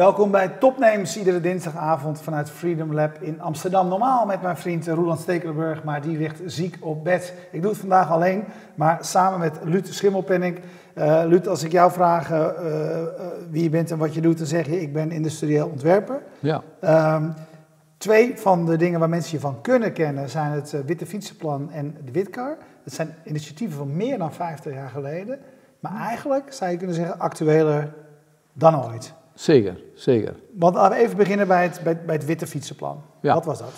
Welkom bij Topnames, iedere dinsdagavond vanuit Freedom Lab in Amsterdam. Normaal met mijn vriend Roland Stekelenburg, maar die ligt ziek op bed. Ik doe het vandaag alleen, maar samen met Luut Schimmelpenning. Uh, Luut, als ik jou vraag uh, uh, wie je bent en wat je doet, dan zeg je ik ben industrieel ontwerper. Ja. Um, twee van de dingen waar mensen je van kunnen kennen zijn het Witte Fietsenplan en de Witkar. Dat zijn initiatieven van meer dan 50 jaar geleden. Maar eigenlijk zou je kunnen zeggen actueler dan ooit. Zeker, zeker. Want laten we even beginnen bij het, bij, bij het Witte Fietsenplan. Ja. Wat was dat?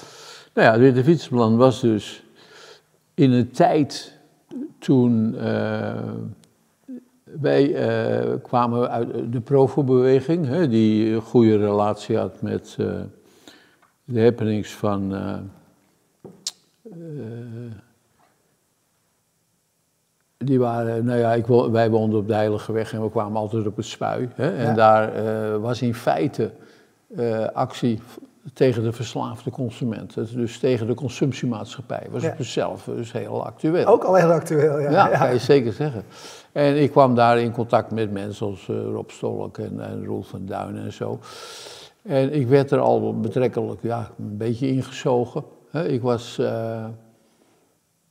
Nou ja, het Witte Fietsenplan was dus in een tijd toen uh, wij uh, kwamen uit de Provo-beweging, hè, die een goede relatie had met uh, de happenings van die waren, nou ja, ik, wij woonden op de Heilige Weg en we kwamen altijd op het spui. Hè? En Ja. daar uh, was in feite uh, actie tegen de verslaafde consument. Dus tegen de consumptiemaatschappij. Was Ja. op zichzelf dus heel actueel. Ook al heel actueel, ja. Ja, kan je zeker zeggen. En ik kwam daar in contact met mensen als uh, Rob Stolk en, en Roel van Duinen en zo. En ik werd er al betrekkelijk ja, een beetje ingezogen. Ik was... Uh,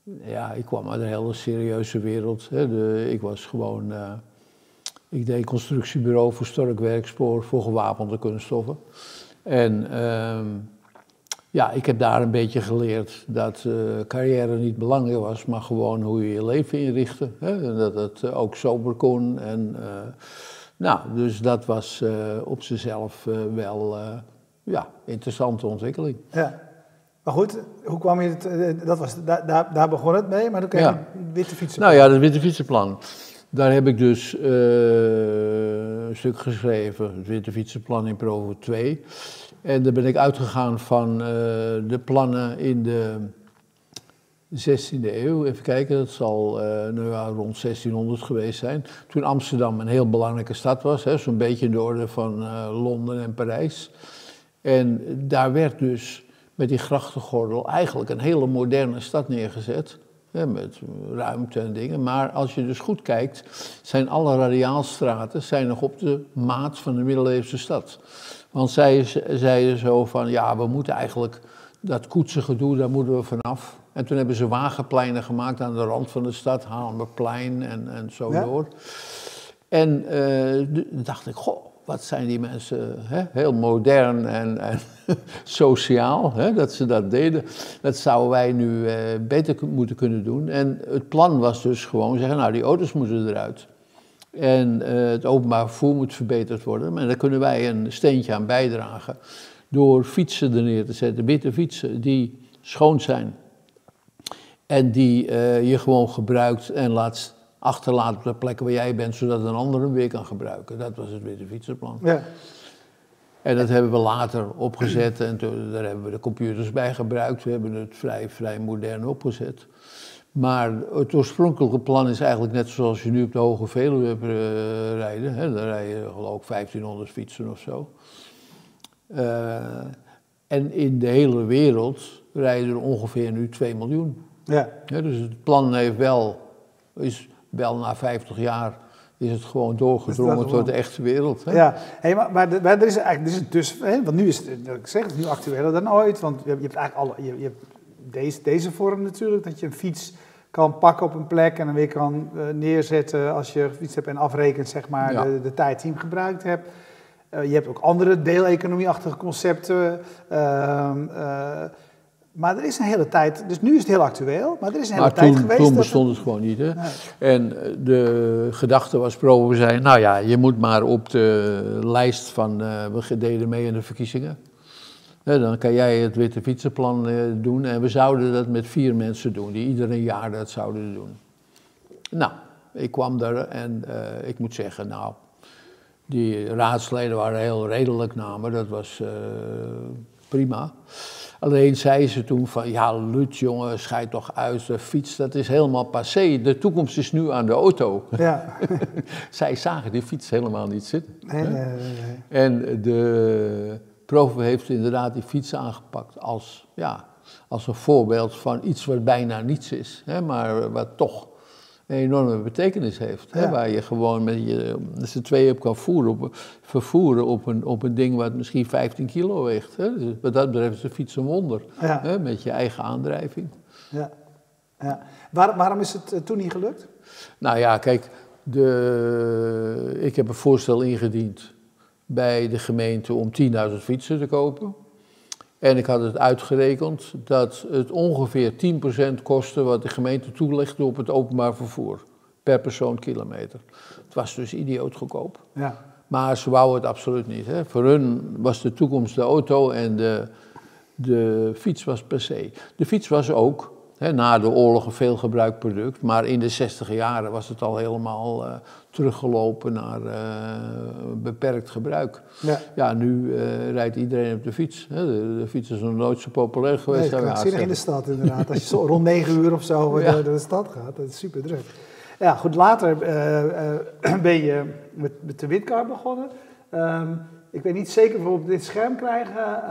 ja, ik kwam uit een hele serieuze wereld. Hè. De, ik was gewoon... Uh, ik deed constructiebureau voor Stork Werkspoor voor gewapende kunststoffen. En uh, ja, ik heb daar een beetje geleerd dat uh, carrière niet belangrijk was, maar gewoon hoe je je leven inrichtte. Hè? En dat het ook sober kon. En, nou, dus dat was op zichzelf wel ja, interessante ontwikkeling. Ja. Maar goed, hoe kwam je het, dat was, daar, daar, daar begon het mee, maar dan kreeg je Ja. een witte fietsenplan. Nou ja, dat witte fietsenplan. Daar heb ik dus uh, een stuk geschreven, het witte fietsenplan in Provo 2. En daar ben ik uitgegaan van uh, de plannen in de 16e eeuw. Even kijken, dat zal uh, nou ja, rond 1600 geweest zijn. Toen Amsterdam een heel belangrijke stad was, zo'n beetje in de orde van Londen en Parijs. En daar werd dus met die grachtengordel eigenlijk een hele moderne stad neergezet. Met ruimte en dingen. Maar als je dus goed kijkt, zijn alle radiaalstraten zijn nog op de maat van de middeleeuwse stad. Want zij zeiden zo van, ja, we moeten eigenlijk dat koetsengedoe, daar moeten we vanaf. En toen hebben ze wagenpleinen gemaakt aan de rand van de stad, Hamerplein en, en zo Ja. door. En uh, dacht ik, goh, wat zijn die mensen hè? heel modern en, en sociaal hè? dat ze dat deden. Dat zouden wij nu uh, beter moeten kunnen doen. En het plan was dus gewoon zeggen, nou die auto's moeten eruit. En uh, het openbaar vervoer moet verbeterd worden. Maar daar kunnen wij een steentje aan bijdragen. Door fietsen er neer te zetten, witte fietsen die schoon zijn. En die uh, je gewoon gebruikt en laat achterlaat op de plekken waar jij bent, zodat een ander hem weer kan gebruiken. Dat was het witte fietsenplan. Ja. En dat hebben we later opgezet en toen, daar hebben we de computers bij gebruikt. We hebben het vrij, vrij modern opgezet. Maar het oorspronkelijke plan is eigenlijk net zoals je nu op de Hoge Veluwe uh, rijden. Hè, daar rij je geloof ik 1500 fietsen of zo. Uh, en in de hele wereld rijden er ongeveer nu 2 miljoen. Ja. Ja, dus het plan heeft wel, is wel na 50 jaar is het gewoon doorgedrongen tot de echte wereld. Hè? Ja, hey, maar, maar, maar er is eigenlijk er is een tussen, hè, want nu is het, ik zeg het nu actueler dan ooit, want je hebt, je hebt eigenlijk alle, je, je hebt deze, deze vorm natuurlijk, dat je een fiets kan pakken op een plek en dan weer kan uh, neerzetten als je fiets hebt en afrekent zeg maar Ja. de, de tijd die je gebruikt hebt. Uh, je hebt ook andere deeleconomie-achtige concepten. Uh, maar er is een hele tijd, dus nu is het heel actueel, maar er is een hele Maar tijd toen, geweest. toen bestond het gewoon niet. Hè? En eh, de gedachte was, Provo zei, nou ja, je moet maar op de lijst van, uh, we deden mee in de verkiezingen. Ja, dan kan jij het witte fietsenplan uh, doen en we zouden dat met vier mensen doen, die ieder een jaar dat zouden doen. Nou, ik kwam daar en uh, ik moet zeggen, nou, die raadsleden waren heel redelijk naar me, dat was prima. Alleen zei ze toen van, ja Lut jongen, scheid toch uit, de fiets dat is helemaal passé, de toekomst is nu aan de auto. Ja. Zij zagen die fiets helemaal niet zitten. Nee, nee, nee, nee. En de Provo heeft inderdaad die fiets aangepakt als, ja, als een voorbeeld van iets wat bijna niets is, hè, maar wat toch een enorme betekenis heeft. Hè? Waar je gewoon met je, z'n tweeën op kan voeren, op, vervoeren op een, op een ding wat misschien 15 kilo weegt. Hè? Dus wat dat betreft is de fiets een wonder. Hè? Met je eigen aandrijving. Ja. Ja. Waar, waarom is het eh, toen niet gelukt? Nou ja, kijk, de, ik heb een voorstel ingediend bij de gemeente om 10.000 fietsen te kopen. En ik had het uitgerekend dat het ongeveer 10% kostte wat de gemeente toelegde op het openbaar vervoer. Per persoon kilometer. Het was dus idioot goedkoop. Ja. Maar ze wouden het absoluut niet. Hè. Voor hun was de toekomst de auto en de, de fiets was per se. De fiets was ook na de oorlog een veel gebruikt product, maar in de 60 jaren was het al helemaal uh, teruggelopen naar uh, beperkt gebruik. Ja, ja nu uh, rijdt iedereen op de fiets. Hè. De, de, fiets is nog nooit zo populair geweest. Nee, het in de stad inderdaad. Als je zo rond 9 uur of zo ja. door de stad gaat, dat is super druk. Ja, goed, later ben je met, met de windkar begonnen. Um, ik weet niet zeker of we op dit scherm krijgen,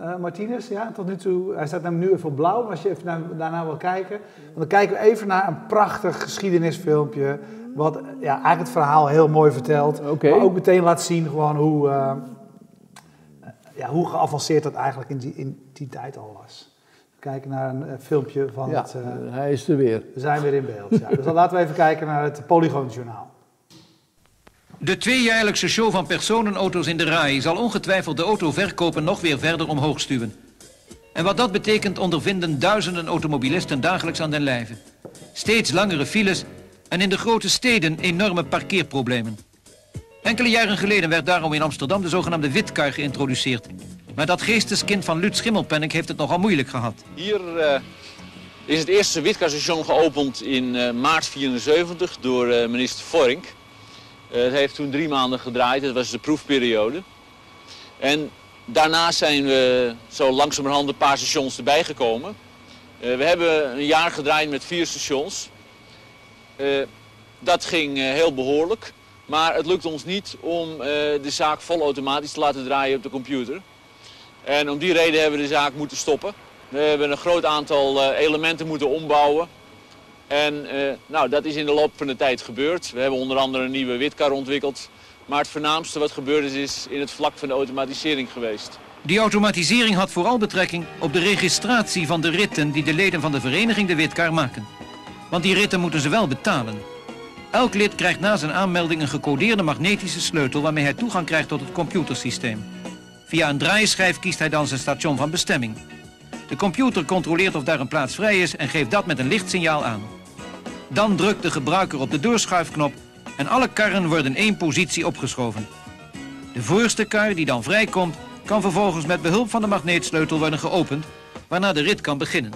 uh, Martinez. Ja, tot nu toe, hij staat namelijk nu even op blauw. Als je even naar, daarna wil kijken. Dan kijken we even naar een prachtig geschiedenisfilmpje. Wat ja, eigenlijk het verhaal heel mooi vertelt. Maar ook meteen laat zien gewoon hoe, uh, ja, hoe geavanceerd dat eigenlijk in die, in die tijd al was. Kijken naar een filmpje van ja, het... hij is er weer. We zijn weer in beeld. Ja. Dus dan laten we even kijken naar het Polygoon Journaal. De tweejaarlijkse show van personenauto's in de RAI zal ongetwijfeld de autoverkopen nog weer verder omhoog stuwen. En wat dat betekent ondervinden duizenden automobilisten dagelijks aan den lijve. Steeds langere files en in de grote steden enorme parkeerproblemen. Enkele jaren geleden werd daarom in Amsterdam de zogenaamde witkar geïntroduceerd. Maar dat geesteskind van Lut Schimmelpenning heeft het nogal moeilijk gehad. Hier uh, is het eerste witkarstation geopend in uh, maart 74 door uh, minister Vorink. Eh, het heeft toen drie maanden gedraaid, dat was de proefperiode. En daarna zijn we zo langzamerhand een paar stations erbij gekomen. Eh, we hebben een jaar gedraaid met vier stations. Eh, dat ging heel behoorlijk. Maar het lukt ons niet om de zaak volautomatisch te laten draaien op de computer. En om die reden hebben we de zaak moeten stoppen. We hebben een groot aantal elementen moeten ombouwen. En uh, nou, dat is in de loop van de tijd gebeurd. We hebben onder andere een nieuwe witkar ontwikkeld. Maar het voornaamste wat gebeurd is, is in het vlak van de automatisering geweest. Die automatisering had vooral betrekking op de registratie van de ritten die de leden van de vereniging de witkar maken. Want die ritten moeten ze wel betalen. Elk lid krijgt na zijn aanmelding een gecodeerde magnetische sleutel waarmee hij toegang krijgt tot het computersysteem. Via een draaischijf kiest hij dan zijn station van bestemming. De computer controleert of daar een plaats vrij is en geeft dat met een lichtsignaal aan. Dan drukt de gebruiker op de doorschuifknop en alle karren worden in één positie opgeschoven. De voorste kar die dan vrijkomt, kan vervolgens met behulp van de magneetsleutel worden geopend, waarna de rit kan beginnen.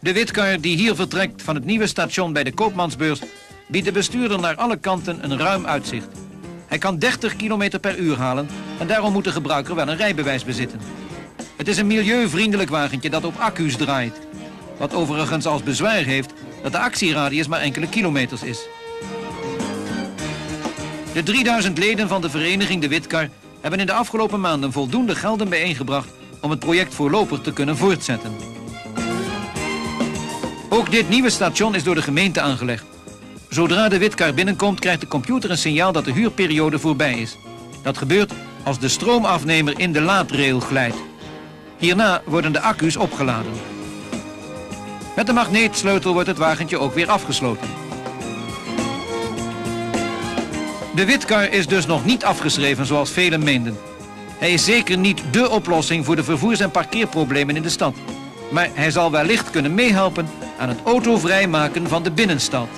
De witkar die hier vertrekt van het nieuwe station bij de Koopmansbeurs biedt de bestuurder naar alle kanten een ruim uitzicht. Hij kan 30 km per uur halen en daarom moet de gebruiker wel een rijbewijs bezitten. Het is een milieuvriendelijk wagentje dat op accu's draait. Wat overigens als bezwaar heeft dat de actieradius maar enkele kilometers is. De 3000 leden van de vereniging De Witkar hebben in de afgelopen maanden voldoende gelden bijeengebracht om het project voorlopig te kunnen voortzetten. Ook dit nieuwe station is door de gemeente aangelegd. Zodra de witkar binnenkomt krijgt de computer een signaal dat de huurperiode voorbij is. Dat gebeurt als de stroomafnemer in de laadrail glijdt. Hierna worden de accu's opgeladen. Met de magneetsleutel wordt het wagentje ook weer afgesloten. De witkar is dus nog niet afgeschreven zoals velen meenden. Hij is zeker niet dé oplossing voor de vervoers- en parkeerproblemen in de stad. Maar hij zal wellicht kunnen meehelpen aan het autovrijmaken van de binnenstad.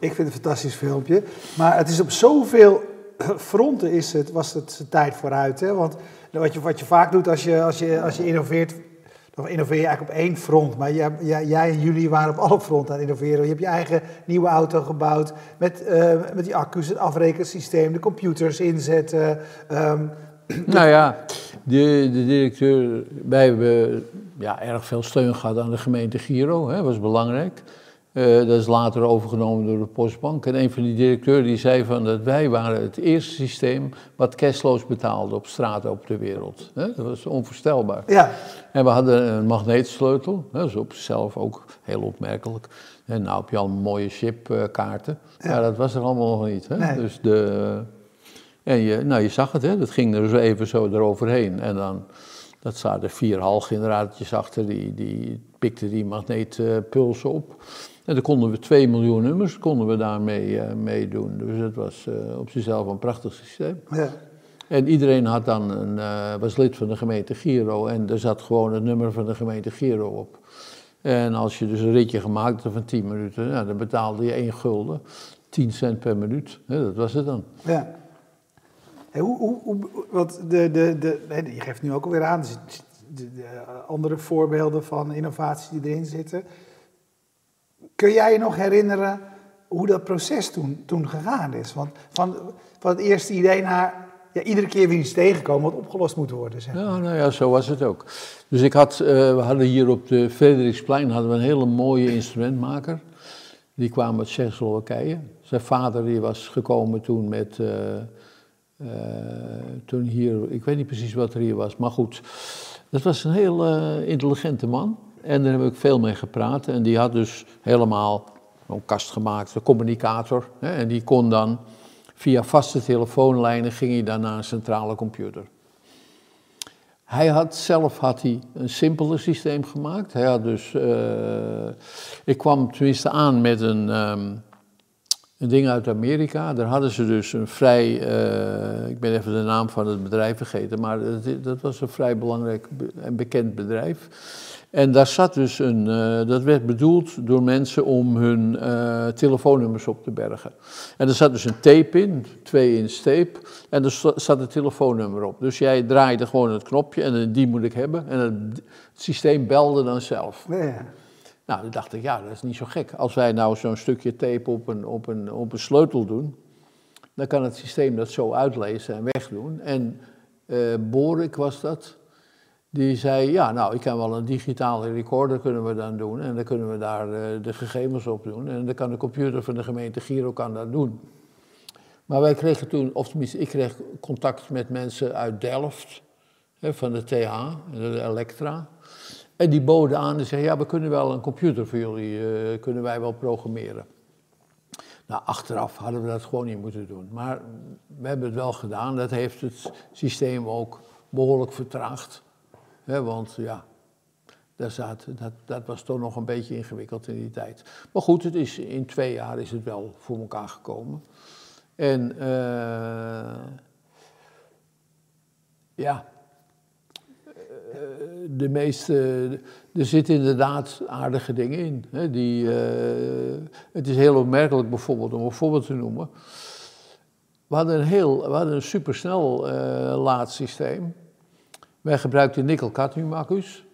Ik vind het een fantastisch filmpje. Maar het is op zoveel fronten is het, was het tijd vooruit. Hè? Want wat je, wat je vaak doet als je, als je, als je innoveert, dan innoveer je eigenlijk op één front. Maar jij, jij, en jullie waren op alle fronten aan het innoveren. Je hebt je eigen nieuwe auto gebouwd met, uh, met die accu's, het afrekensysteem, de computers inzetten. Um, nou ja, de, de, directeur, wij hebben ja, erg veel steun gehad aan de gemeente Giro, dat was belangrijk. Eh, dat is later overgenomen door de Postbank. En een van die directeuren die zei van dat wij waren het eerste systeem wat cashloos betaalde op straat op de wereld. Dat was onvoorstelbaar. Ja. En we hadden een magneetsleutel, dat is op zichzelf ook heel opmerkelijk. En nou heb je al mooie chipkaarten, Ja. maar dat was er allemaal nog niet. Nee. Dus de, en je, nou, je zag het, hè? dat ging er zo even zo eroverheen. En dan, dat zaten vier halgeneratortjes achter, die, die pikten die magneetpulsen op. En dan konden we 2 miljoen nummers konden we daarmee eh, mee doen. Dus dat was eh, op zichzelf een prachtig systeem. ja. En iedereen had dan een, eh, was lid van de gemeente Giro en er zat gewoon het nummer van de gemeente Giro op. En als je dus een ritje gemaakt had van 10 minuten, nou, dan betaalde je 1 gulden, 10 cent per minuut. Dat was het dan. Ja. Hey, hoe, hoe, hoe, want de, de, de, nee, je geeft nu ook alweer aan, de, de andere voorbeelden van innovatie die erin zitten. Kun jij je nog herinneren hoe dat proces toen, toen gegaan is? Want van, van het eerste idee naar ja, iedere keer weer iets tegenkomen wat opgelost moet worden. Zeg. maar. Ja, nou ja, zo was het ook. Dus ik had, eh, we hadden hier op de Frederiksplein hadden we een hele mooie instrumentmaker. Die kwam uit Tsjechoslowakije. Zijn vader die was gekomen toen met, eh, eh, toen hier, ik weet niet precies wat er hier was, maar goed. Dat was een heel intelligente man. En daar heb ik veel mee gepraat. En die had dus helemaal een kast gemaakt, een communicator. Hè, en die kon dan via vaste telefoonlijnen, ging hij dan naar een centrale computer. Hij had zelf had hij een simpeler systeem gemaakt. Hij had dus, eh, ik kwam tenminste aan met een, ehm, een ding uit Amerika. Daar hadden ze dus een vrij, eh, ik ben even de naam van het bedrijf vergeten, maar dat, dat was een vrij belangrijk be- en bekend bedrijf. En daar zat dus een, eh, dat werd bedoeld door mensen om hun eh, telefoonnummers op te bergen. En er zat dus een tape in, twee in tape, en er zat een telefoonnummer op. Dus jij draaide gewoon het knopje en eh, die moet ik hebben. En het, systeem belde dan zelf. Ja. Nou, dan dacht ik, ja, dat is niet zo gek. Als wij nou zo'n stukje tape op een, op, een, op een sleutel doen, dan kan het systeem dat zo uitlezen en wegdoen. En Borik was dat, die zei, ja, nou, ik kan wel een digitale recorder kunnen we dan doen. En dan kunnen we daar eh, de gegevens op doen. En dan kan de computer van de gemeente Giro kan dat doen. Maar wij kregen toen, of tenminste, ik kreeg contact met mensen uit Delft, hè, van de TH, de Elektra. En die boden aan en zeiden, ja, we kunnen wel een computer voor jullie, eh, kunnen wij wel programmeren. Nou, achteraf hadden we dat gewoon niet moeten doen. Maar we hebben het wel gedaan. Dat heeft het systeem ook behoorlijk vertraagd. Want ja, daar zat, dat, dat was toch nog een beetje ingewikkeld in die tijd. Maar goed, het is, in twee jaar is het wel voor elkaar gekomen. En eh, ja, eh, de meeste, er zitten inderdaad aardige dingen in. Die, eh, het is heel opmerkelijk bijvoorbeeld, om een voorbeeld te noemen. We hadden een, heel, we hadden een supersnel eh laadsysteem. Wij gebruikten nikkel-cadmium accu's.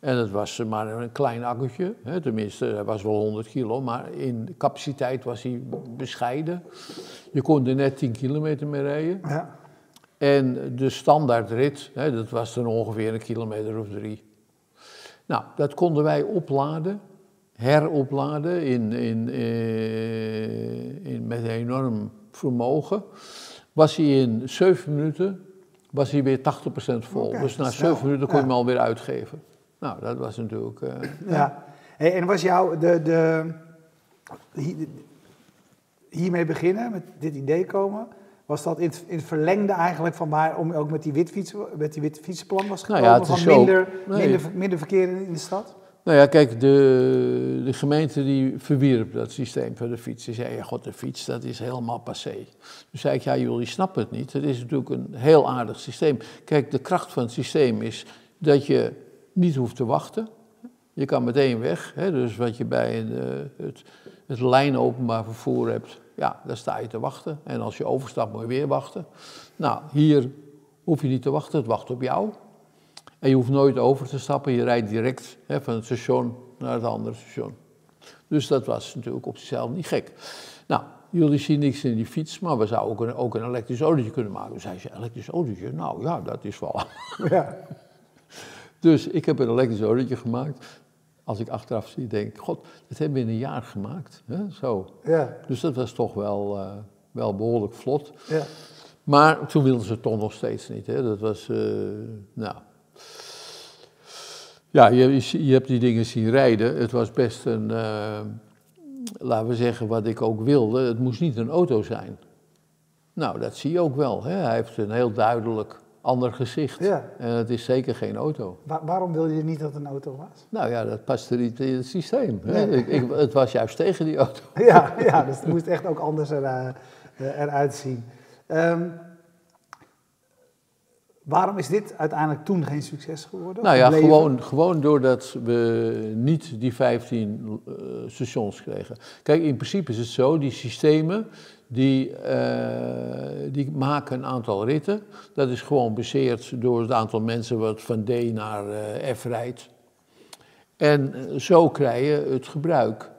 En het was maar een klein accu'tje, hè, tenminste, hij was wel 100 kilo, maar in capaciteit was hij bescheiden. Je kon er net 10 kilometer mee rijden. Ja. En de standaardrit, hè, dat was dan ongeveer een kilometer of drie. Nou, dat konden wij opladen, heropladen in, in, eh, in, met een enorm vermogen. Was hij in 7 minuten was hij weer 80% vol. Dus na snel, 7 minuten kon je ja. hem alweer uitgeven. Nou, dat was natuurlijk... eh, Ja. Hey, en was jou de, de, hier- hiermee beginnen, met dit idee komen, was dat in het, in het verlengde eigenlijk van waar om ook met die witfietsen, met die fietsenplan was Nou gekomen? ja, het is van minder, Nee. minder, minder verkeer in de stad? Nou ja, kijk, de, de gemeente die verwierp dat systeem van de fiets. Die zei, ja god, de fiets, dat is helemaal passé. Dus zei ik, ja, jullie snappen het niet. Het is natuurlijk een heel aardig systeem. Kijk, de kracht van het systeem is dat je niet hoeft te wachten. Je kan meteen weg. Hè? Dus wat je bij een, eh, het, het lijn openbaar vervoer hebt, ja, daar sta je te wachten. En als je overstapt, moet je weer wachten. Nou, hier hoef je niet te wachten, het wacht op jou. En je hoeft nooit over te stappen, je rijdt direct hè, van het station naar het andere station. Dus dat was natuurlijk op zichzelf niet gek. Nou, jullie zien niks in die fiets, maar we zouden ook een, ook een elektrisch autootje kunnen maken. Hij zei, elektrisch autootje? Nou ja, dat is wel... Ja. Dus ik heb een elektrisch autootje gemaakt. als ik achteraf zie, denk ik, god, dat hebben we in een jaar gemaakt. Hè? Zo. Ja, Dus dat was toch wel, eh, wel behoorlijk vlot. ja. Maar toen wilden ze het toch nog steeds niet. Hè? Dat was, eh, nou... Ja, je, je hebt die dingen zien rijden. Het was best een, eh, laten we zeggen, wat ik ook wilde. Het moest niet een auto zijn. Nou, dat zie je ook wel. Hè? Hij heeft een heel duidelijk ander gezicht. Ja. En het is zeker geen auto. Wa- waarom wilde je niet dat het een auto was? Nou ja, dat paste niet in het systeem. Hè? Nee. Ik, ik- het was juist tegen die auto. Ja, ja dus het moest echt ook anders er, eh, eh, eruit zien. Ehm, waarom is dit uiteindelijk toen geen succes geworden? Nou ja, gewoon, gewoon doordat we niet die 15 eh, stations kregen. Kijk, in principe is het zo, die systemen, die, eh, die maken een aantal ritten. Dat is gewoon bezeerd door het aantal mensen wat van D naar eh, F rijdt. En zo krijg je het gebruik.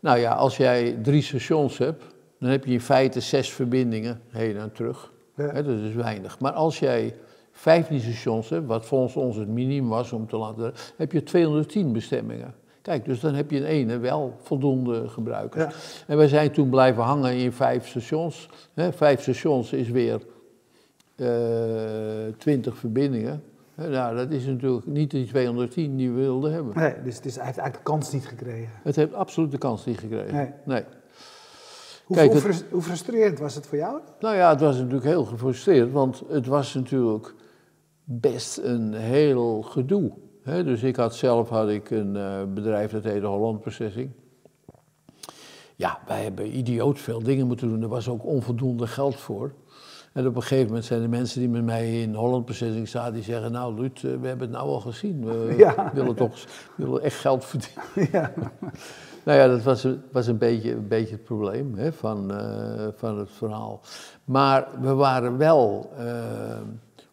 Nou ja, als jij drie stations hebt, dan heb je in feite zes verbindingen heen en terug. Ja. Dat is weinig. Maar als jij 15 stations hebt, wat volgens ons het minimum was om te laten, heb je 210 bestemmingen. Kijk, dus dan heb je in ene wel voldoende gebruikers. Ja. En wij zijn toen blijven hangen in vijf stations. Hè, vijf stations is weer eh 20 verbindingen. Hè, Nou, dat is natuurlijk niet die 210 die we wilden hebben. Nee, dus het is, hij heeft eigenlijk de kans niet gekregen. Het heeft absoluut de kans niet gekregen. Nee. nee. Hoe, Kijk, hoe, het- hoe frustrerend was het voor jou? Nou ja, het was natuurlijk heel gefrustreerd, want het was natuurlijk best een heel gedoe. dus ik had zelf had ik een eh, bedrijf dat heette Holland Processing. Ja, wij hebben idioot veel dingen moeten doen. Er was ook onvoldoende geld voor. En op een gegeven moment zijn er mensen die met mij in Holland Processing zaten, die zeggen, nou Luut, eh, we hebben het nou al gezien. We Ja. willen toch we willen echt geld verdienen. ja. Nou ja, dat was, was een, beetje, een beetje het probleem hè, van, eh, van het verhaal. Maar we waren wel,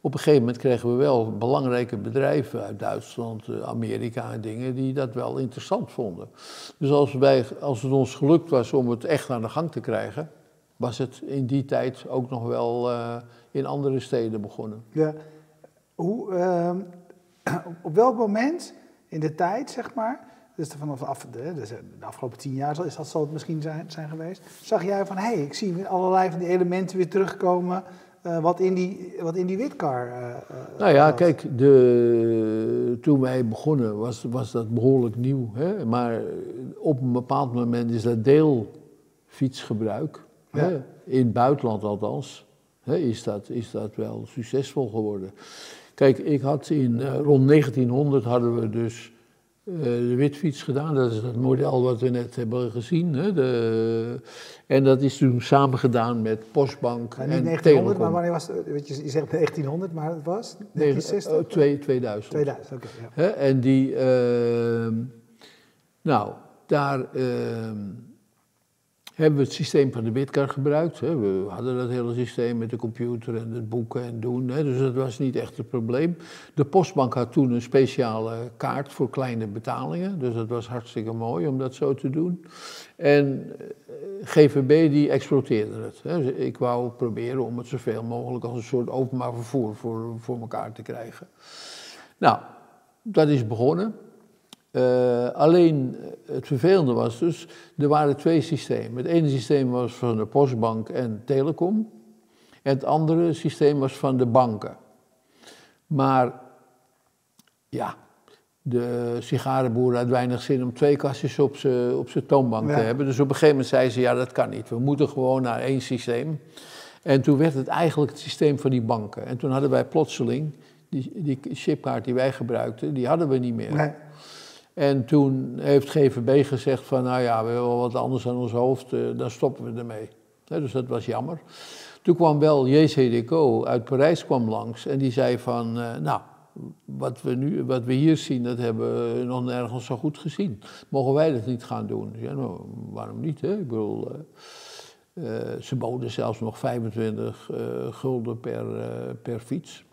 op een gegeven moment kregen we wel belangrijke bedrijven uit Duitsland, eh, Amerika en dingen die dat wel interessant vonden. Dus als, wij, als het ons gelukt was om het echt aan de gang te krijgen, was het in die tijd ook nog wel eh, in andere steden begonnen. Ja. Hoe, ehm, op- welk moment in de tijd, zeg maar, dus vanaf af, de, de afgelopen tien jaar is dat zal het misschien zijn, zijn geweest, zag jij van, hé, hey, ik zie allerlei van die elementen weer terugkomen eh, wat, in die, wat in die witcar eh, eh, Nou ja, kijk, de, toen wij begonnen was, was dat behoorlijk nieuw. Hè? Maar op een bepaald moment is dat deelfietsgebruik, Ja. hè? in het buitenland althans, hè? Is, dat, is dat wel succesvol geworden. Kijk, ik had in rond 1900 hadden we dus de witfiets gedaan. Dat is het model wat we net hebben gezien. Hè? De, en dat is toen samen gedaan met Postbank niet en 1900, Telecom. maar wanneer was het? Je, zegt 1900, maar het was Nee, 1960? eh, twee- 2000. 2000, oké. ja. En die, ehm, nou, daar ehm, hebben we het systeem van de Bitcar gebruikt. Hè. We hadden dat hele systeem met de computer en het boeken en doen. Hè, dus dat was niet echt het probleem. De postbank had toen een speciale kaart voor kleine betalingen. Dus dat was hartstikke mooi om dat zo te doen. En eh, GVB die exploiteerde het. Hè. Dus ik wou proberen om het zoveel mogelijk als een soort openbaar vervoer voor, voor elkaar te krijgen. Nou, dat is begonnen. Eh, alleen eh, het vervelende was dus, er waren twee systemen. Het ene systeem was van de Postbank en Telecom. En het andere systeem was van de banken. Maar ja, de sigarenboer had weinig zin om twee kastjes op zijn op toonbank Ja. te hebben. Dus op een gegeven moment zei ze, ja dat kan niet. We moeten gewoon naar één systeem. En toen werd het eigenlijk het systeem van die banken. En toen hadden wij plotseling, die, die chipkaart die wij gebruikten, die hadden we niet meer. Nee. En toen heeft GVB gezegd van, nou ja, we hebben wel wat anders aan ons hoofd, eh, dan stoppen we ermee. Dus dat was jammer. Toen kwam wel JCDecaux uit Parijs kwam langs en die zei van, eh, nou, wat we, nu, wat we hier zien, dat hebben we nog nergens zo goed gezien. Mogen wij dat niet gaan doen? Ja, nou, waarom niet? Hè? Ik bedoel, eh, ze boden zelfs nog 25 eh, gulden per, per fiets.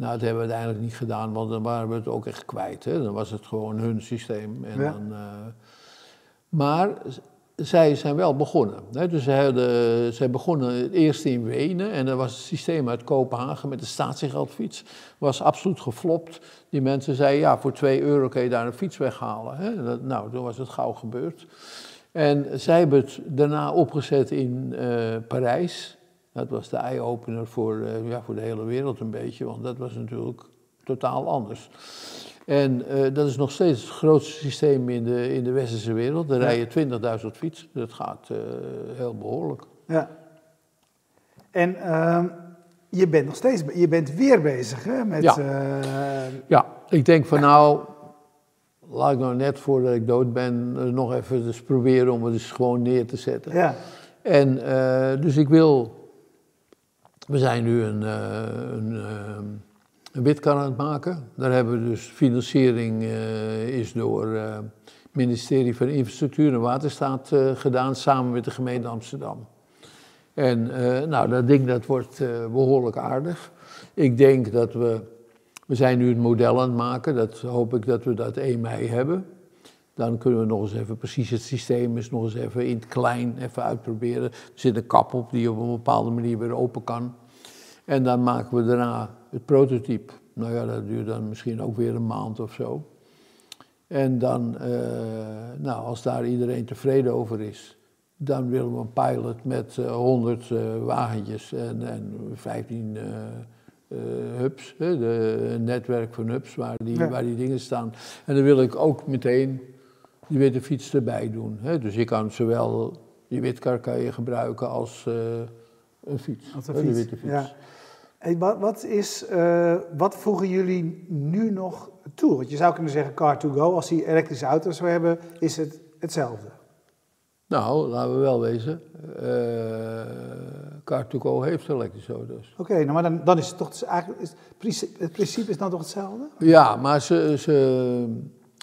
Nou, dat hebben we uiteindelijk niet gedaan, want dan waren we het ook echt kwijt. Hè? Dan was het gewoon hun systeem. En Ja. dan, eh, maar zij zijn wel begonnen. Hè? Dus zij, hadden, zij begonnen eerst in Wenen en dat was het systeem uit Kopenhagen met de statiegeldfiets. Was absoluut geflopt. Die mensen zeiden, ja, voor 2 euro kun je daar een fiets weghalen. Hè? Dat, nou, toen was het gauw gebeurd. En zij hebben het daarna opgezet in uh, Parijs. Dat was de eye-opener voor, uh, ja, voor de hele wereld een beetje, want dat was natuurlijk totaal anders. En uh, dat is nog steeds het grootste systeem in de, in de westerse wereld. Er ja. rijden 20.000 fietsen. Dat gaat uh, heel behoorlijk. Ja. En uh, je bent nog steeds, je bent weer bezig hè, met... Ja, ja ik denk van nou, laat ik nou net voordat ik dood ben nog even dus proberen om het dus gewoon neer te zetten. Ja. En dus ik wil, we zijn nu een, een een witkar aan het maken. Daar hebben we dus financiering uh, is door het ministerie van Infrastructuur en Waterstaat gedaan samen met de gemeente Amsterdam. En nou, dat ding dat wordt behoorlijk aardig. Ik denk dat we, we zijn nu het model aan het maken, dat hoop ik dat we dat 1 mei hebben. Dan kunnen we nog eens even precies het systeem eens nog eens even in het klein even uitproberen. Er zit een kap op die op een bepaalde manier weer open kan. En dan maken we daarna het prototype. Nou ja, dat duurt dan misschien ook weer een maand of zo. En dan, uh, nou, als daar iedereen tevreden over is, dan willen we een pilot met uh, 100 uh, wagentjes en, en 15 uh, hubs, hè, de, een netwerk van hubs waar die, ja. waar die dingen staan. En dan wil ik ook meteen die witte fiets erbij doen. Hè. Dus je kan zowel die witkar kan je gebruiken als een fiets. Als een fiets. De witte fiets. Ja. Hey, wat, wat, is, uh, wat voegen jullie nu nog toe? Want je zou kunnen zeggen car-to-go. Als die elektrische auto's zou hebben, is het hetzelfde. Nou, laten we wel wezen. Uh, car-to-go heeft elektrische auto's. Oké, okay, nou, maar dan, dan is het toch eigenlijk... Is, het principe is dan toch hetzelfde? Ja, maar ze, ze,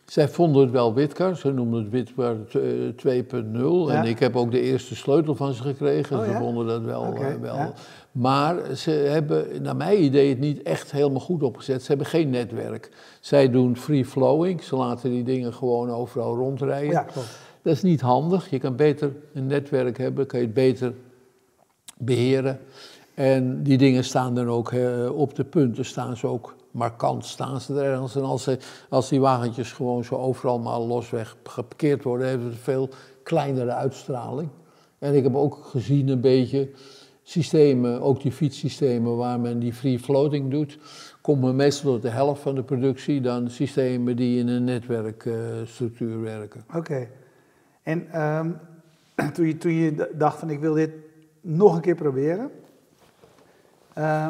zij vonden het wel Witkar, ze noemden het Witkar 2.0. Ja. En ik heb ook de eerste sleutel van ze gekregen. Oh, ze ja? vonden dat wel. Okay, wel. ja. Maar ze hebben, naar mijn idee, het niet echt helemaal goed opgezet. Ze hebben geen netwerk. Zij doen free flowing, ze laten die dingen gewoon overal rondrijden. Ja, klopt. Dat is niet handig. Je kan beter een netwerk hebben, kan je het beter beheren. En die dingen staan dan ook uh, op de punten, staan ze ook markant, staan ze er ergens. En als, ze, als die wagentjes gewoon zo overal maar losweg geparkeerd worden, het een veel kleinere uitstraling. En ik heb ook gezien een beetje systemen, ook die fietssystemen waar men die free floating doet, komt men meestal tot de helft van de productie dan systemen die in een netwerkstructuur werken. Oké. En um, toen, je, toen je dacht van ik wil dit nog een keer proberen, uh,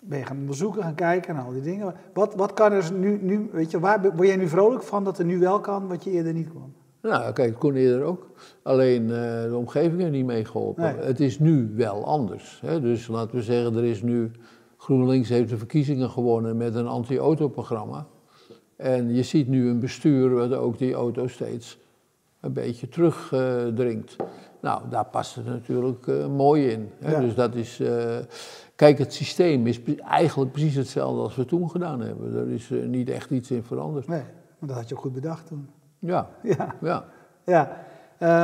ben je gaan onderzoeken, gaan kijken naar al die dingen. Wat, wat kan er nu, nu, weet je, waar word jij nu vrolijk van dat er nu wel kan wat je eerder niet kon? Nou, kijk, kon eerder ook. Alleen uh, de omgeving heeft niet meegeholpen. Nee. Het is nu wel anders. Hè? Dus laten we zeggen, er is nu... GroenLinks heeft de verkiezingen gewonnen met een anti-autoprogramma. En je ziet nu een bestuur wat ook die auto steeds een beetje terugdringt. Uh, nou, daar past het natuurlijk uh, mooi in. Hè? Ja. Dus dat is... eh, kijk, het systeem is eigenlijk precies hetzelfde als we toen gedaan hebben. Er is eh, niet echt iets in veranderd. Nee, maar dat had je ook goed bedacht toen. Ja, Ja, ja. ja.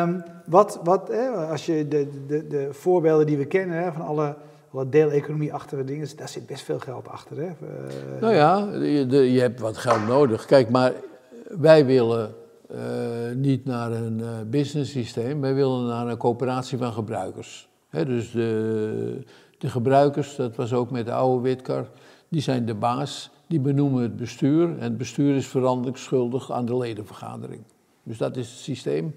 Um, wat, wat hè, als je de, de, de voorbeelden die we kennen hè, van alle, alle deeleconomie-achtige dingen, daar zit best veel geld achter. Hè? Uh, Nou ja, je, de- je hebt wat geld nodig. Kijk, maar wij willen eh, niet naar een uh, business systeem, wij willen naar een coöperatie van gebruikers. Hè, dus de, de gebruikers, dat was ook met de oude Witkar, die zijn de baas, die benoemen het bestuur en het bestuur is veranderschuldig aan de ledenvergadering. Dus dat is het systeem.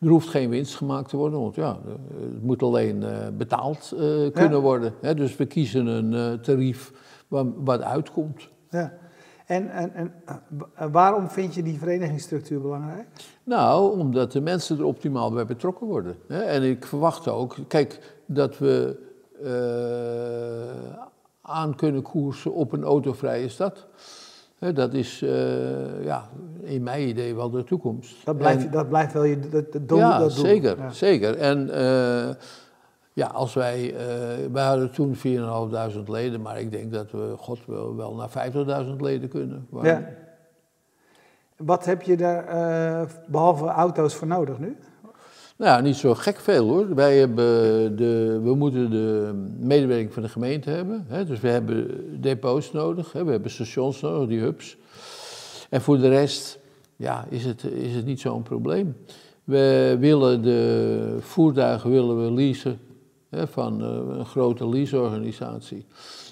Er hoeft geen winst gemaakt te worden, want ja, het moet alleen uh, betaald uh, kunnen Ja. worden. Hè? Dus we kiezen een uh, tarief wat, wat uitkomt. ja. En, en, en waarom vind je die verenigingsstructuur belangrijk? Nou, omdat de mensen er optimaal bij betrokken worden. Hè? En ik verwacht ook, kijk, dat we uh, aan kunnen koersen op een autovrije stad. Dat is uh, ja, in mijn idee wel de toekomst. Dat blijft, En- dat blijft wel je dat, dat doel. ja, dat doel. zeker, Ja. zeker. En eh, ja, als wij, eh, wij hadden toen 4.500 leden, maar ik denk dat we, god, wel, wel naar 50.000 leden kunnen. Ja. Wat heb je daar uh, behalve auto's voor nodig nu? Nou niet zo gek veel hoor. Wij hebben de, we moeten de medewerking van de gemeente hebben. Hè? Dus we hebben depots nodig, hè? we hebben stations nodig, die hubs. En voor de rest ja, is, het, is het niet zo'n probleem. We willen de voertuigen willen we leasen hè, van uh, een grote leaseorganisatie.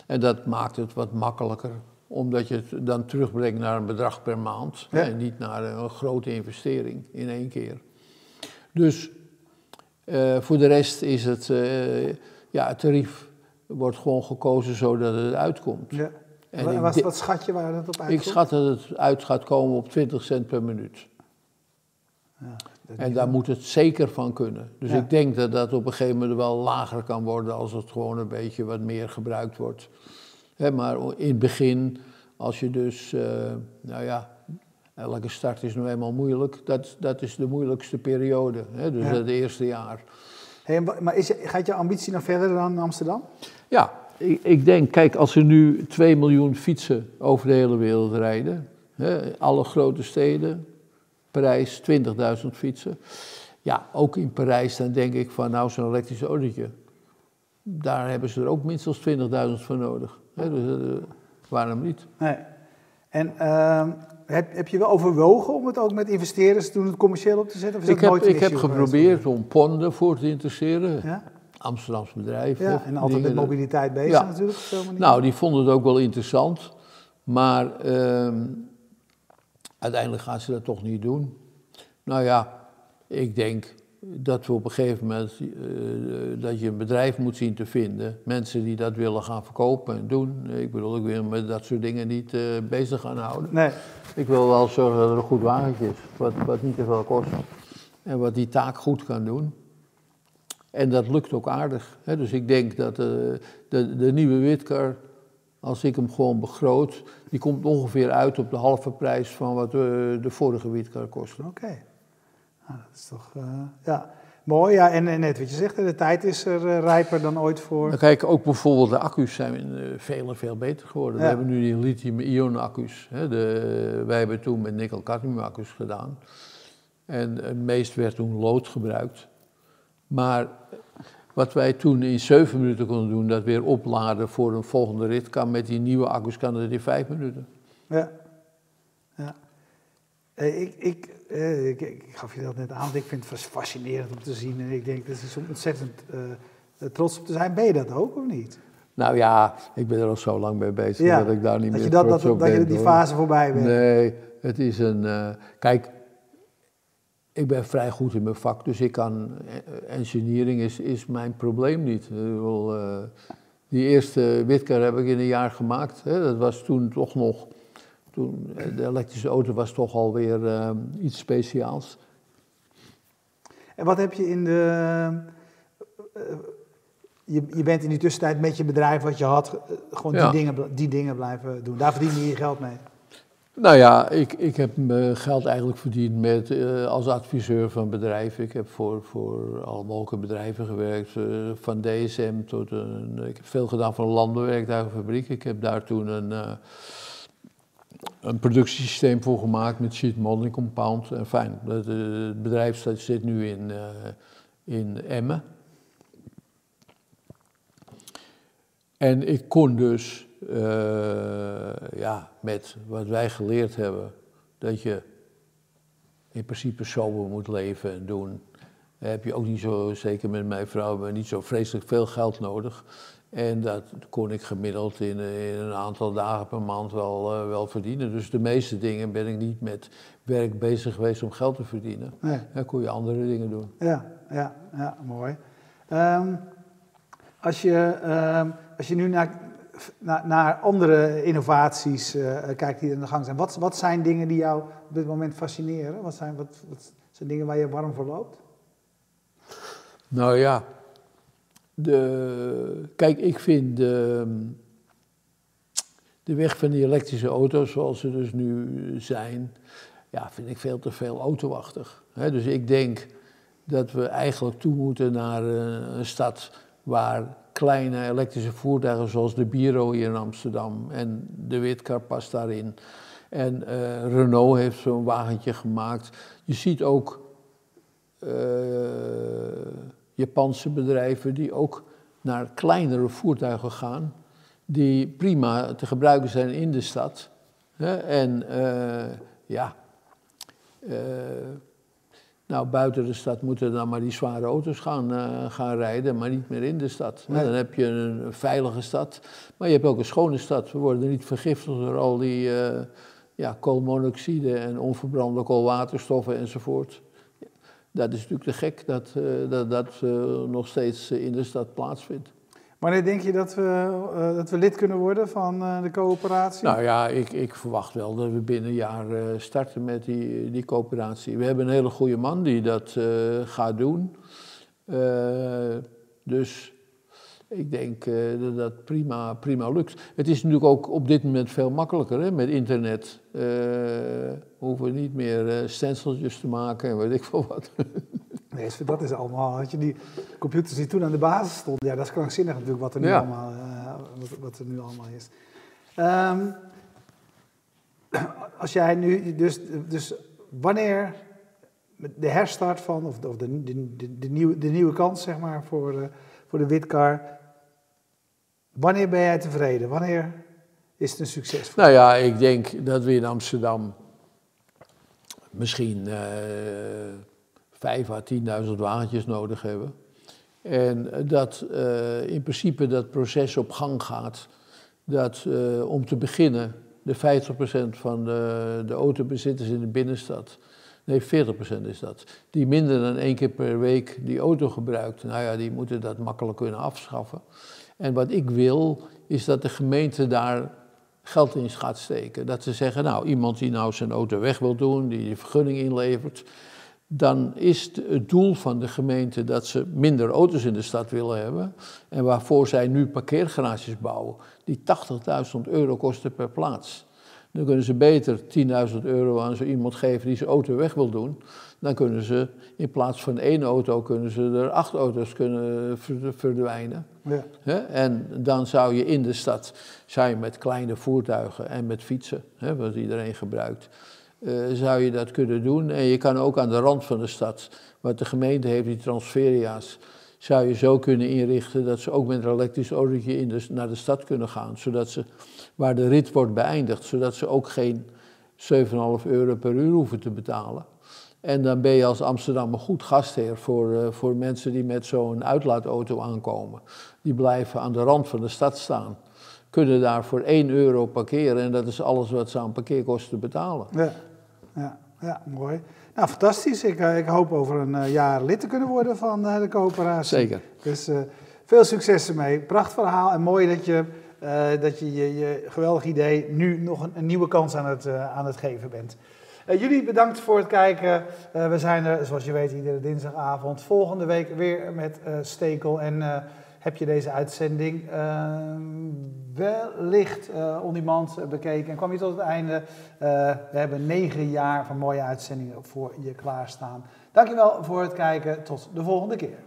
En dat maakt het wat makkelijker, omdat je het dan terugbrengt naar een bedrag per maand. Ja. En niet naar een grote investering in één keer. Dus uh, voor de rest is het, uh, ja, het tarief wordt gewoon gekozen zodat het uitkomt. Ja. En was, wat schat je waar dat op uitkomt? Ik schat dat het uit gaat komen op 20 cent per minuut. Ja, en daar moet het zeker van kunnen. Dus ik denk dat dat op een gegeven moment wel lager kan worden als het gewoon een beetje wat meer gebruikt wordt. maar in het begin, als je dus, uh, nou ja, elke start is nou eenmaal moeilijk, dat, dat is de moeilijkste periode, hè, dus het eerste jaar. Hey, maar is, gaat je ambitie nog verder dan Amsterdam? Ja, ik, ik, denk, kijk, als er nu 2 miljoen fietsen over de hele wereld rijden, hè, alle grote steden, Parijs 20.000 fietsen. Ja, ook in Parijs dan denk ik van nou zo'n elektrisch autootje, daar hebben ze er ook minstens 20.000 voor nodig. Hè, dus, uh, waarom niet? Nee. En uh, heb, heb je wel overwogen om het ook met investeerders te doen, het commercieel op te zetten? Of is ik heb, ik heb geprobeerd om ponden voor te interesseren. Ja? Amsterdams bedrijf. Ja, en altijd met mobiliteit bezig ja. natuurlijk. Nou, die vonden het ook wel interessant. Maar uh, uiteindelijk gaan ze dat toch niet doen. Nou ja, ik denk dat we op een gegeven moment, uh, dat je een bedrijf moet zien te vinden. Mensen die dat willen gaan verkopen en doen. Ik bedoel, ik wil met dat soort dingen niet uh, bezig gaan houden. Nee. Ik wil wel zorgen dat er een goed wagentje is, wat, wat niet te veel kost. En wat die taak goed kan doen. En dat lukt ook aardig. Hè? Dus ik denk dat uh, de, de nieuwe Witkar, als ik hem gewoon begroot, die komt ongeveer uit op de halve prijs van wat de vorige Witkar kostte. Oké. Nou, dat is toch, uh, ja, mooi. Ja, en, en, net wat je zegt, de tijd is er uh, rijper dan ooit voor. Nou, kijk, ook bijvoorbeeld de accu's zijn uh, veel en veel beter geworden. Ja. We hebben nu die lithium-ion accu's. Hè, de, wij hebben toen met nickel-cadmium accu's gedaan. En het meest werd toen lood gebruikt. Maar wat wij toen in zeven minuten konden doen, dat weer opladen voor een volgende rit, kan met die nieuwe accu's kan dat in vijf minuten. Ja. ja. Ik, ik, eh, ik, ik, gaf je dat net aan, ik vind het fascinerend om te zien. En ik denk, dat is ontzettend uh, trots op te zijn. Ben je dat ook of niet? Nou ja, ik ben er al zo lang mee bezig ja, dat ik daar niet dat meer je dat, dat, op dat je die fase voorbij bent. Nee, het is een... Uh, kijk, ik ben vrij goed in mijn vak, dus ik kan... Engineering is, is mijn probleem niet. Die eerste Witkar heb ik in een jaar gemaakt. Hè. Dat was toen toch nog toen, eh, de elektrische auto was toch alweer uh, iets speciaals. En wat heb je in de. Uh, je, je bent in die tussentijd met je bedrijf wat je had, gewoon ja. die, dingen, die dingen blijven doen. Daar verdien je je geld mee. Nou ja, ik, ik heb mijn geld eigenlijk verdiend met, uh, als adviseur van bedrijven. Ik heb voor, voor alle mogelijke bedrijven gewerkt, uh, van DSM tot een. Ik heb veel gedaan voor een landbouwwerktuigenfabriek. Ik heb daar toen een. Uh, een productiesysteem voor gemaakt met sheet modeling compound. En fijn, het, het bedrijf zit nu in, uh, in Emmen. En ik kon dus, uh, ja, met wat wij geleerd hebben, dat je in principe sober moet leven en doen. heb je ook niet zo, zeker met mijn vrouw, niet zo vreselijk veel geld nodig. En dat kon ik gemiddeld in, in een aantal dagen per maand wel, uh, wel verdienen. Dus de meeste dingen ben ik niet met werk bezig geweest om geld te verdienen. Nee. Dan kon je andere dingen doen. Ja, ja, ja mooi. Um, als, je, um, als je nu naar, naar, naar andere innovaties uh, kijkt die er in de gang zijn, wat, wat zijn dingen die jou op dit moment fascineren? Wat zijn, wat, wat zijn dingen waar je warm voor loopt? Nou ja, de, kijk, ik vind de, de weg van die elektrische auto's zoals ze dus nu zijn, ja, vind ik veel te veel autowachtig. dus ik denk dat we eigenlijk toe moeten naar een, een stad waar kleine elektrische voertuigen zoals de Biro hier in Amsterdam en de Witkar past daarin. En Renault heeft zo'n wagentje gemaakt. Je ziet ook Japanse bedrijven die ook naar kleinere voertuigen gaan, die prima te gebruiken zijn in de stad. En ja, nou, buiten de stad moeten dan maar die zware auto's gaan, uh, gaan rijden, maar niet meer in de stad. Dan heb je een veilige stad, maar je hebt ook een schone stad. We worden niet vergiftigd door al die ja, koolmonoxide en onverbrande koolwaterstoffen enzovoort. Dat is natuurlijk te gek dat uh, dat, dat nog steeds in de stad plaatsvindt. Wanneer denk je dat we, uh, dat we lid kunnen worden van uh, de coöperatie? Nou ja, ik, ik, verwacht wel dat we binnen een jaar uh, starten met die, die coöperatie. We hebben een hele goede man die dat gaat doen. dus ik denk dat dat prima, prima lukt. Het is natuurlijk ook op dit moment veel makkelijker hè, met internet. we hoeven niet meer stenciltjes te maken en weet ik veel wat. Nee, dat is allemaal. Had je die computers die toen aan de basis stonden, ja, dat is krankzinnig natuurlijk wat er nu, allemaal, uh, wat, wat, er nu allemaal is. Um, als jij nu, dus, dus wanneer de herstart van, of, de, de, de, de, nieuwe, de nieuwe kans zeg maar voor, uh, voor de Witcar, wanneer ben jij tevreden? Wanneer is het een succes? Nou ja, ik denk dat we in Amsterdam misschien. Uh, vijf à 10.000 wagentjes nodig hebben. En dat uh, in principe dat proces op gang gaat. Dat uh, om te beginnen de 50% van de, de autobezitters in de binnenstad, nee 40% is dat, die minder dan één keer per week die auto gebruikt, nou ja, die moeten dat makkelijk kunnen afschaffen. En wat ik wil, is dat de gemeente daar geld in gaat steken. Dat ze zeggen, nou, iemand die nou zijn auto weg wil doen, die de vergunning inlevert, dan is het doel van de gemeente dat ze minder auto's in de stad willen hebben. En waarvoor zij nu parkeergarages bouwen, die 80.000 euro kosten per plaats. Dan kunnen ze beter 10.000 euro aan zo iemand geven die zijn auto weg wil doen. Dan kunnen ze in plaats van één auto, kunnen ze er acht auto's kunnen verdwijnen. En dan zou je in de stad, zou je met kleine voertuigen en met fietsen, wat iedereen gebruikt, uh, zou je dat kunnen doen. En je kan ook aan de rand van de stad, wat de gemeente heeft, die transferia's, zou je zo kunnen inrichten dat ze ook met een elektrisch autootje in naar de stad kunnen gaan. Zodat ze, waar de rit wordt beëindigd, zodat ze ook geen 7,5 euro per uur hoeven te betalen. En dan ben je als Amsterdam een goed gastheer voor, uh, voor mensen die met zo'n uitlaatauto aankomen. Die blijven aan de rand van de stad staan kunnen daar voor 1 euro parkeren en dat is alles wat ze aan parkeerkosten betalen. Ja, ja, ja mooi. Nou, fantastisch. Ik, eh, ik hoop over een uh, jaar lid te kunnen worden van uh, de coöperatie. Zeker. Dus uh, veel succes ermee. Pracht verhaal en mooi dat je dat je, je, je, geweldig idee nu nog een, een nieuwe kans aan het, aan het geven bent. jullie bedankt voor het kijken. we zijn er, zoals je weet, iedere dinsdagavond. Volgende week weer met Stekel en heb je deze uitzending uh, wellicht uh, on demand bekeken en kwam je tot het einde. Uh, we hebben negen jaar van mooie uitzendingen voor je klaarstaan. Dankjewel voor het kijken. Tot de volgende keer.